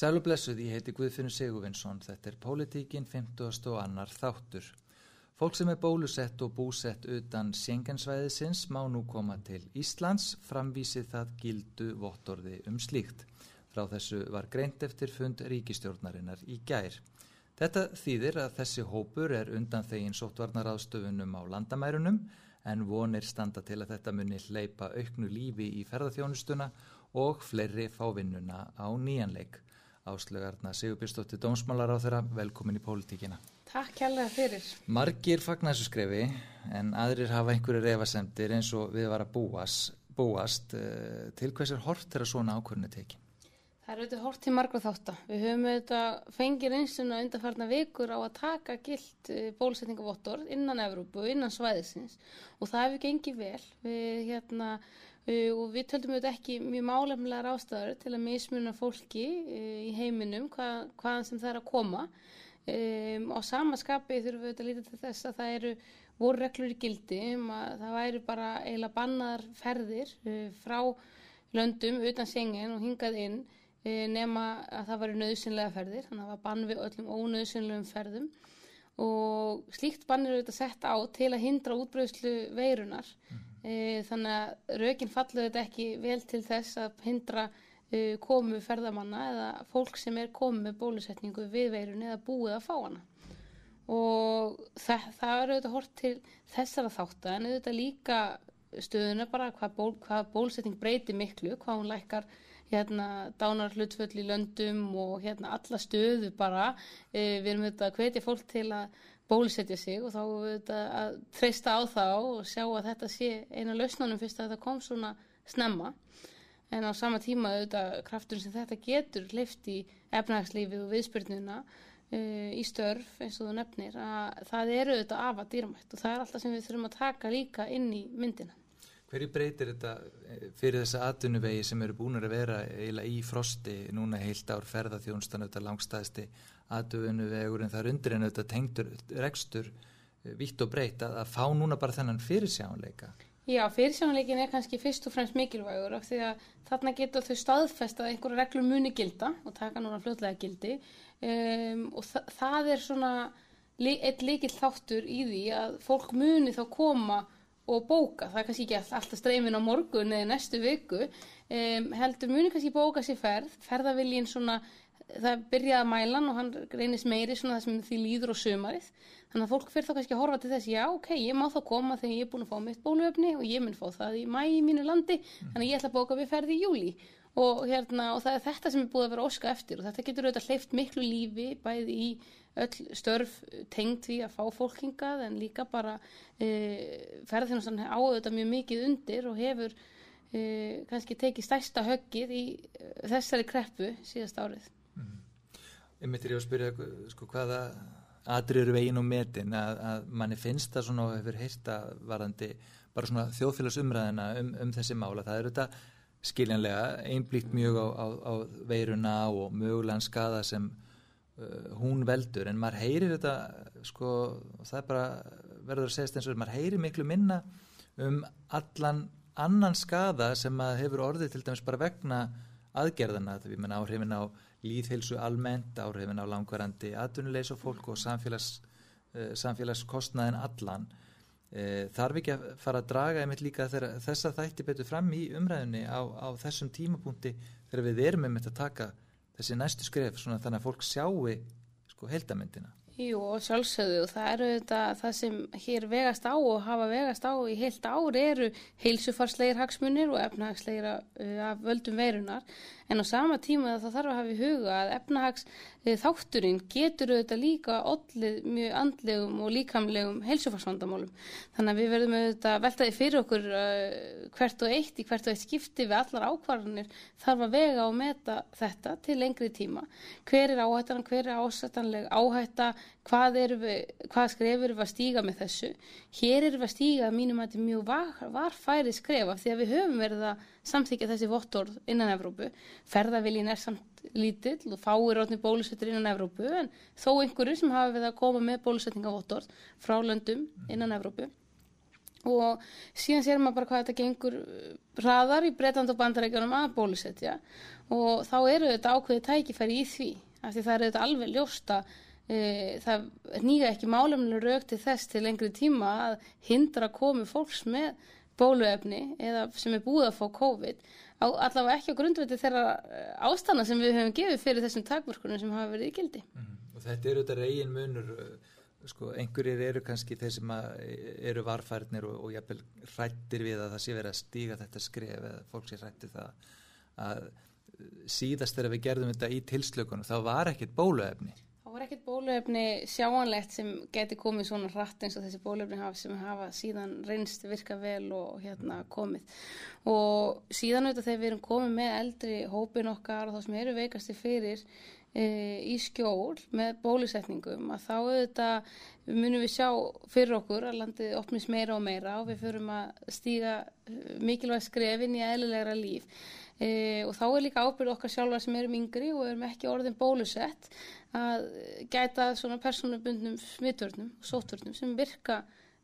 Sælublessuð, ég heiti Guðfinnur Sigurvinsson, þetta er Politíkin 50. og annar þáttur. Fólk sem er bólusett og búsett utan Sjengensvæðisins má nú koma til Íslands, framvísið það gildu vottorði um slíkt. Frá þessu var greint eftir fund ríkistjórnarinnar í gær. Þetta þýðir að þessi hópur er undan þegin sótvarnaraðstöfunum á landamærunum en vonir standa til að þetta muni hleypa auknu lífi í ferðarþjónustuna og fleiri fá vinnuna á nýjanleik. Áslögarna Sigurbjörnsdóttir Dómsmálar á þeirra, velkomin í pólitíkina. Takk kærlega fyrir. Margir fagnar þessu skrefi en aðrir hafa einhverju refasemdir eins og við var að búast, búast uh, til hvers er hort þeirra svona ákvörnu tekið? Það er auðvitað hort til margra þáttar. Við höfum auðvitað fengið einsuna undarfarna vikur á að taka gilt eh, bólusetningavottor innan Evrópu, innan svæðisins og það hefur gengið vel. Við, hérna, og við töldum auðvitað ekki mjög málefnilegar ástæður til að mismuna fólki uh, í heiminum hvað, hvaðan sem það er að koma. Um, á samaskapi þurfum við auðvitað að líta til þess að það eru voru reglur í gildi um að það væri bara eiginlega bannar ferðir uh, frá löndum utan sengen og hingað inn nema að það var nöðsynlega ferðir, þannig að það var bann við öllum ónöðsynlegum ferðum og slíkt bann er auðvitað sett á til að hindra útbröðslu veirunar mm. e, þannig að raugin fallur þetta ekki vel til þess að hindra e, komu ferðamanna eða fólk sem er komið með bólusetningu við veirunni eða búið að fá hana og það, það er auðvitað hort til þessara þáttu en auðvitað líka stöðuna bara hvað, ból, hvað bólusetning breyti miklu, hvað hún lækkar hérna dánar hlutföll í löndum og hérna alla stöðu bara. E, við erum auðvitað að hvetja fólk til að bólusetja sig og þá erum við auðvitað að treysta á þá og sjá að þetta sé eina lausnánum fyrst að þetta kom svona snemma. En á sama tíma auðvitað kraftur sem þetta getur hleyft í efnagslífið og viðspyrnuna í störf eins og þú nefnir að það eru auðvitað af að dýramætt og það er alltaf sem við þurfum að taka líka inn í myndina Hverju breytir þetta eh, fyrir þessa atvinnuvegi sem eru búin að vera eiginlega í frosti núna heilt ár ferðarþjónustan auðvitað langstæðsti atvinnuvegur en það er undir en auðvitað tengtur rekstur eh, vitt og breyt að, að fá núna bara þennan fyrirsjánleika? Já, fyrirsjánleikin er kannski fyrst og fremst mikilvægur af því að þarna getur þau staðfest að einhverja reglum muni gilda og taka núna fljóðlega gildi. Um, og þa það er svona eitt líkill þáttur í því að fólk muni þá koma og bóka, það er kannski ekki alltaf streymin á morgun eða næstu viku. Um, heldur muni kannski bóka sér ferð. Ferðaviljinn svona það byrjaði að mælan og hann reynist meiri svona það sem því líður og sömarið þannig að fólk fyrir þá kannski að horfa til þess já ok, ég má þá koma þegar ég er búin að fá mitt bólöfni og ég mun fá það í mæ í mínu landi. Þannig að ég ætla að bóka við ferði í júli og, hérna, og það er þetta sem er búið að vera óska eftir og þetta getur auðvitað hleyft miklu lífi bæði í öll störf tengt við að fá fólkingað en líka bara e, ferðarþjónustan á auðvitað mjög mikið undir og hefur e, kannski tekið stærsta höggið í e, þessari kreppu síðast árið. Ég myndir ég að spyrja sko, hvaða aðri eru veginn og metin að, að manni finnst það svona og hefur heyrta varandi bara svona þjóðfélagsumræðina um, um þessi mála það eru þetta skiljanlega einblíkt mjög á, á, á veiruna og mögulegan skada sem uh, hún veldur en maður heyrir þetta sko það er bara verður að segja eins og maður heyrir miklu minna um allan annan skada sem maður hefur orðið til dæmis bara vegna aðgerðana því við menna áhrifin á líðhilsu almennt, áhrifin á langvarandi atvinnulegs og fólk og samfélags, uh, samfélagskostnaðin allan. E, þarf ekki að fara að draga einmitt líka þegar þessa þætti betur fram í umræðinni á, á þessum tímapunkti þegar við erum einmitt að taka þessi næstu skref svona þannig að fólk sjáu sko heldamindina Jú og sjálfsögðu og það eru þetta það sem hér vegast á og hafa vegast á í heilt ári eru heilsufarsleir hagsmunir og efnahagsleir uh, af völdum veirunar en á sama tíma það þarf að hafa í huga að efnahags þátturinn getur auðvitað líka allir mjög andlegum og líkamlegum heilsufarsvandamálum. Þannig að við verðum auðvitað veltaði fyrir okkur uh, hvert og eitt í hvert og eitt skipti við allar ákvarðanir þarf að vega og meta þetta til lengri tíma. Hver er áhættan, hver er ásættanleg áhætta hvað, hvað skref eru við að stíga með þessu? Hér eru við að stíga mínum að þetta er mjög var, varfæri skref af því að við höfum verið að samþykja þessi vottorð innan Evrópu ferðaviljin er samt lítill og fáir átni bólusettur innan Evrópu en þó einhverju sem hafa við að koma með bólusetninga vottorð frá löndum innan Evrópu. Og síðan sér maður bara hvað þetta gengur uh, hraðar í Bretland og bandarækjunum að bólusetja. Og þá eru þetta ákveði tækifæri í því af því það eru þetta alveg ljósta e, það nýga ekki málumlega rauk til þess til lengri tíma að hindra komi fólks með bóluefni eða sem er búið að fá COVID á, allavega ekki á grundvöldi þeirra uh, ástana sem við höfum gefið fyrir þessum takmörkunum sem hafa verið í gildi. Mm. Og þetta eru þetta reygin munur uh, sko, einhverjir eru kannski þeir sem eru varfærnir og, og jafnvel hrættir við að það sé verið að stíga þetta skref eða fólk sé hrættir það að síðast þegar við gerðum þetta í tilslökunum þá var ekkit bóluefni var ekkit bóluefni sjáanlegt sem geti komið svona hratt eins og þessi bóluefni hafa sem hafa síðan reynst virka vel og hérna komið. Og síðan auðvitað þegar við erum komið með eldri hópin okkar og þá sem eru veikasti fyrir í skjól með bólusetningum að þá auðvitað munum við sjá fyrir okkur að landið opnist meira og meira og við förum að stíga e, mikilvæg skrefin í eðlilegra líf e, og þá er líka ábyrð okkar sjálfa sem erum yngri og erum ekki orðin bólusett að gæta svona personubundnum smittvörnum og sóttvörnum sem virka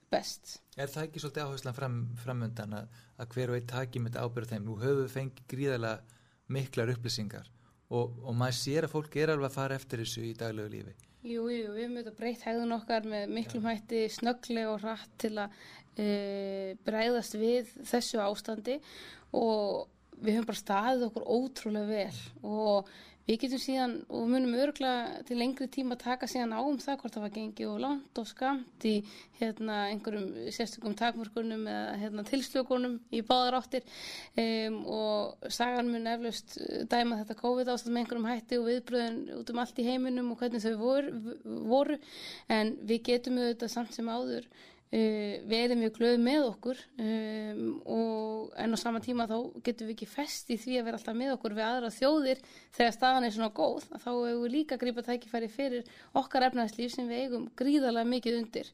best. Er það ekki svolítið áherslan fram, framöndan að, að hver og einn taki með þetta ábyrð þeim? Nú höfum við fengið gríðarlega miklar upplýsingar og, og maður sér að fólk er alveg að fara eftir þessu í daglegu lífi. Jú, jú, við höfum auðvitað breytt hægðun okkar með miklum hætti snögglega og rætt til að e, breyðast við þessu ástandi. Og við höfum bara staðið okkur ótrúlega vel. Og Við getum síðan og munum örgla til lengri tíma taka síðan á um það hvort það var gengið og langt og skamt í hérna, einhverjum sérstökum takmörkunum eða hérna, tilslökunum í báðar áttir um, og sagan mun eflaust dæma þetta COVID ástand með einhverjum hætti og viðbröðin út um allt í heiminum og hvernig þau voru, voru. en við getum auðvitað samt sem áður Uh, við erum mjög glöð með okkur um, og en á sama tíma þá getum við ekki fest í því að vera alltaf með okkur við aðra þjóðir þegar staðan er svona góð þá hefur við líka grípað tækifæri fyrir okkar efnæðslíf sem við eigum gríðarlega mikið undir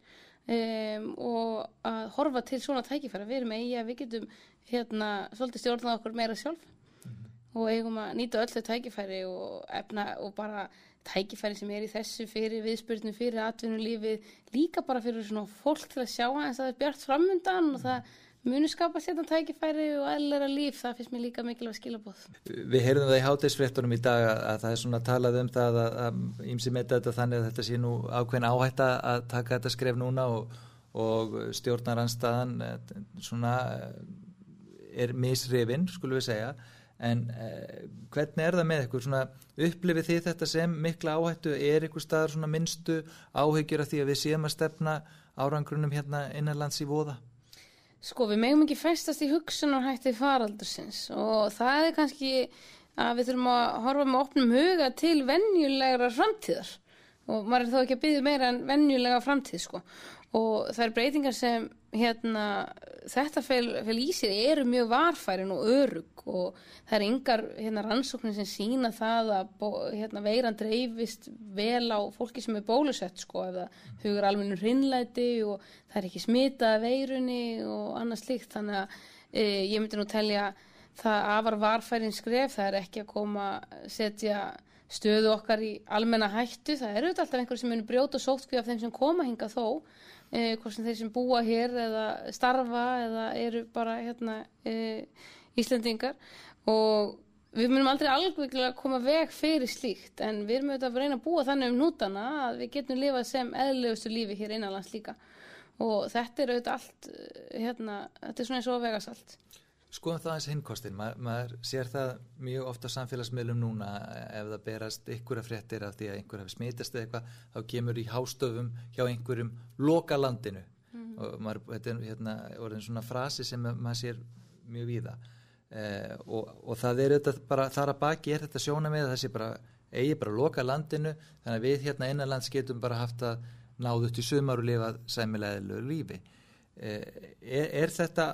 um, og að horfa til svona tækifæri við erum eigi að við getum hérna svolítið stjórnað okkur meira sjálf mm -hmm. og eigum að nýta öllu tækifæri og efna og bara tækifæri sem er í þessu fyrir viðspurnu, fyrir atvinnulífið, líka bara fyrir svona fólk til að sjá hans að það er bjart framundan og það muni skapa sérna tækifæri og eðlera líf, það finnst mér líka mikilvæg skilabóð. Við heyrðum það í hátegisfréttunum í dag að það er svona talað um það að ímsi með þetta þannig að þetta sé nú ákveðin áhætta að taka þetta skref núna og, og stjórnaranstaðan eh, svona eh, er misrifin, skulum við segja en eh, hvernig er það með ykkur? Svona, upplifið þið þetta sem mikla áhættu, er ykkur staðar svona minnstu áhyggjur af því að við séum að stefna árangrunum hérna innanlands í voða? Sko við megum ekki festast í hugsunarhætti faraldursins og það er kannski að við þurfum að horfa með opnum huga til vennjulegra framtíðar. Og maður er þó ekki að byggja meira en vennjulega framtíð sko og er breytingar sem hérna, þetta fel, í sér eru mjög varfærin og örug og það er yngar hérna, rannsóknir sem sína það að hérna, veiran dreifist vel á fólki sem er bólusett sko, ef það hugur almennu hrinnlæti og það er ekki smitað veirunni og annað slikt þannig að e, ég myndi nú telja það afar varfærin skref, það er ekki að koma setja stöðu okkar í almenna hættu, það eru alltaf einhverju sem munir brjóta sótkvíð af þeim sem koma hinga þó eh, hvort sem þeir sem búa hér eða starfa eða eru bara hérna eh, Íslandingar og við munum aldrei alveg að koma veg fyrir slíkt en við erum auðvitað að reyna að búa þannig um nútana að við getum lifað sem eðlegustu lífi hér innanlands líka. Og þetta er auðvitað allt hérna, þetta er svona eins og vegasalt Skoðum það eins hinnkostin, Ma, maður sér það mjög ofta á samfélagsmiðlum núna ef það berast ykkur að fréttir af því að einhver hefur smitast eða eitthvað þá kemur í hástöfum hjá einhverjum loka landinu mm. og maður, þetta er hérna orðin svona frasi sem maður sér mjög víða. Eh, og, og það er þetta bara, þar að baki er þetta sjóna með að það sé bara eigi bara loka landinu þannig að við hérna innanlands getum bara haft að náðu til sumar og lifað sæmilega lífi. Eh, er, er þetta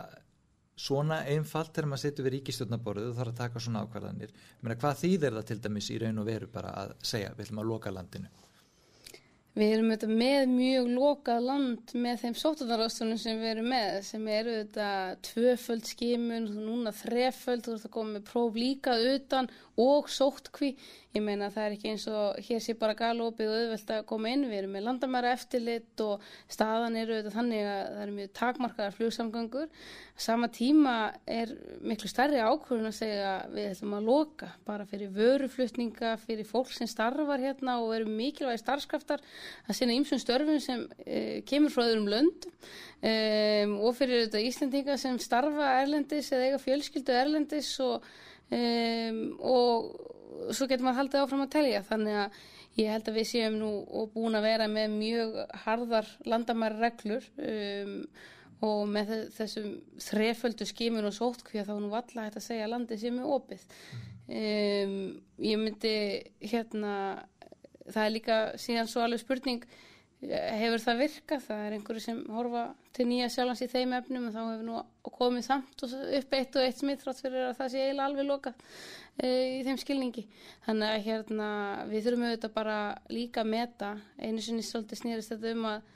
svona einfalt þegar maður setur við ríkistjórnaborðu þarf að taka svona ákvarðanir. Menna, hvað þýðir það til dæmis í raun og veru bara að segja, við ætlum að loka landinu? Við erum þetta með mjög lokað land með þeim sótunarástunum sem við erum með sem eru þetta tvöföld skimun, núna þreföld þú ert að koma með próf líka utan og sótkví Ég meina það er ekki eins og hér sé bara galopið og auðvelt að koma inn, við erum með landamæra eftirlit og staðan eru auðvitað þannig að það eru mjög takmarkaðar flugsamgöngur. Sama tíma er miklu stærri ákvörðun að segja við ætlum að loka bara fyrir vöruflutninga, fyrir fólk sem starfar hérna og eru mikilvægi starfskraftar að sinna ýmsum störfum sem e, kemur frá öðrum löndum um, og fyrir auðvitað Íslendinga sem starfa erlendis eða eiga fjölskyldu erlendis og, um, og svo getur maður haldið áfram að telja. Þannig að ég held að við séum nú og búin að vera með mjög harðar landamæra reglur um, og með þessum þreföldu skimun og sótkví þá nú valla hægt að segja að landið sé með opið. Um, ég myndi hérna það er líka síðan svo alveg spurning hefur það virkað, það er einhverju sem horfa til nýja sjálfans í þeim efnum og þá hefur nú komið samt upp eitt og eitt smittrátt fyrir að það sé eiginlega alveg loka e, í þeim skilningi. Þannig að hérna við þurfum auðvitað bara líka að meta einu sinni svolítið snýrist þetta um að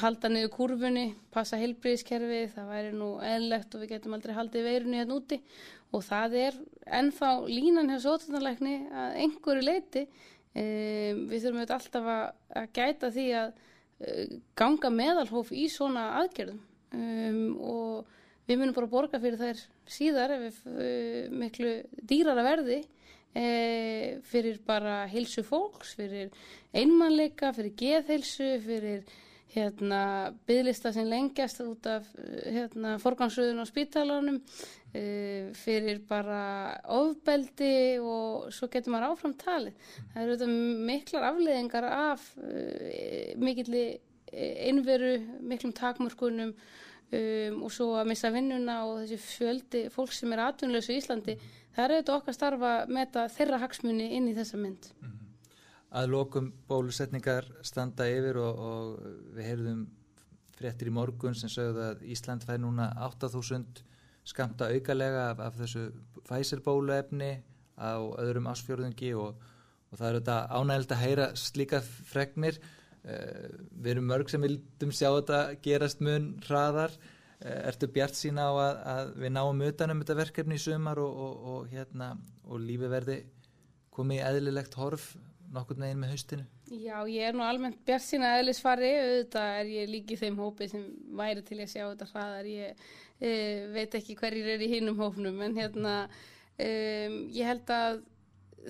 halda niður kurfunni, passa heilbríðiskerfi, það væri nú eðlegt og við getum aldrei haldið veirunni hérna úti. Og það er ennþá línan hjá sótunarleikni að einhverju leiti Um, við þurfum auðvitað alltaf að, að gæta því að uh, ganga meðalhóf í svona aðgerðum. Um, og við munum bara borga fyrir þær síðar ef uh, miklu dýrara verði uh, fyrir bara heilsu fólks, fyrir einmannleika, fyrir geðheilsu, fyrir hérna bygglista sem lengjast út af hérna forgansröðun á spítalanum Uh, fyrir bara ofbeldi og svo getur maður áfram talið. Það eru þetta miklar afleðingar af uh, mikilli innveru, miklum takmörkunum um, og svo að missa vinnuna og þessi fjöldi fólk sem er atvinnlösu í Íslandi. Það eru þetta okkar starfa að meta þeirra hagsmunni inn í þessa mynd. Mm -hmm. Að lokum bólusetningar standa yfir og, og við heyrðum fréttir í morgun sem sögðu að Ísland fær núna 8000 skamta aukalega af, af þessu fæsirbóluefni á öðrum ásfjörðungi og, og það er þetta ánægild að heyra slíka fregnir við erum mörg sem vildum sjá þetta gerast mun hraðar. Uh, ertu bjart sína á að, að við náum utanum þetta verkefni í sumar og, og, og hérna og lífi verði komið í eðlilegt horf nokkur neginn með haustinu? Já, ég er nú almennt bjart sína eðlisfari, auðvitað er ég líki þeim hópi sem væri til að sjá þetta hraðar, ég e, veit ekki hverjir er í hinnum hófnum, en hérna um, ég held að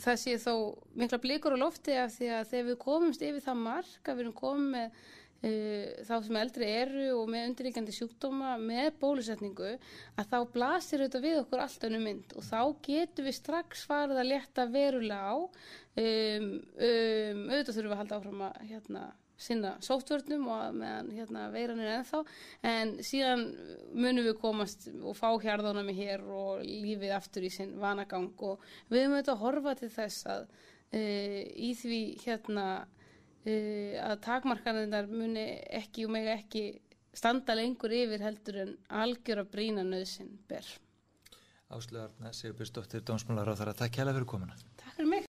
það sé þó mikla blikur á lofti af því að þegar við komumst yfir það mark, að við erum komið með uh, þá sem eldri eru og með undiríkjandi sjúkdóma með bólusetningu að þá blasir þetta við okkur allt önnu mynd. Og þá getur við strax farið að leta verulega á um, um, auðvitað þurfum við að halda áfram að hérna sinna sóttvörnum og meðan hérna, veiran er ennþá. En síðan munum við komast og fá hjarðónami hér og lífið aftur í sinn vanagang. Og við höfum auðvitað að horfa til þess að uh, í því hérna uh, að takmarkanðinar muni ekki og mega ekki standa lengur yfir heldur en algjör að brína nöðsinn ber Áslöðarna Sigurbjörnsdóttir Dómsmálar á þar að takk það fyrir komuna. Takk fyrir mig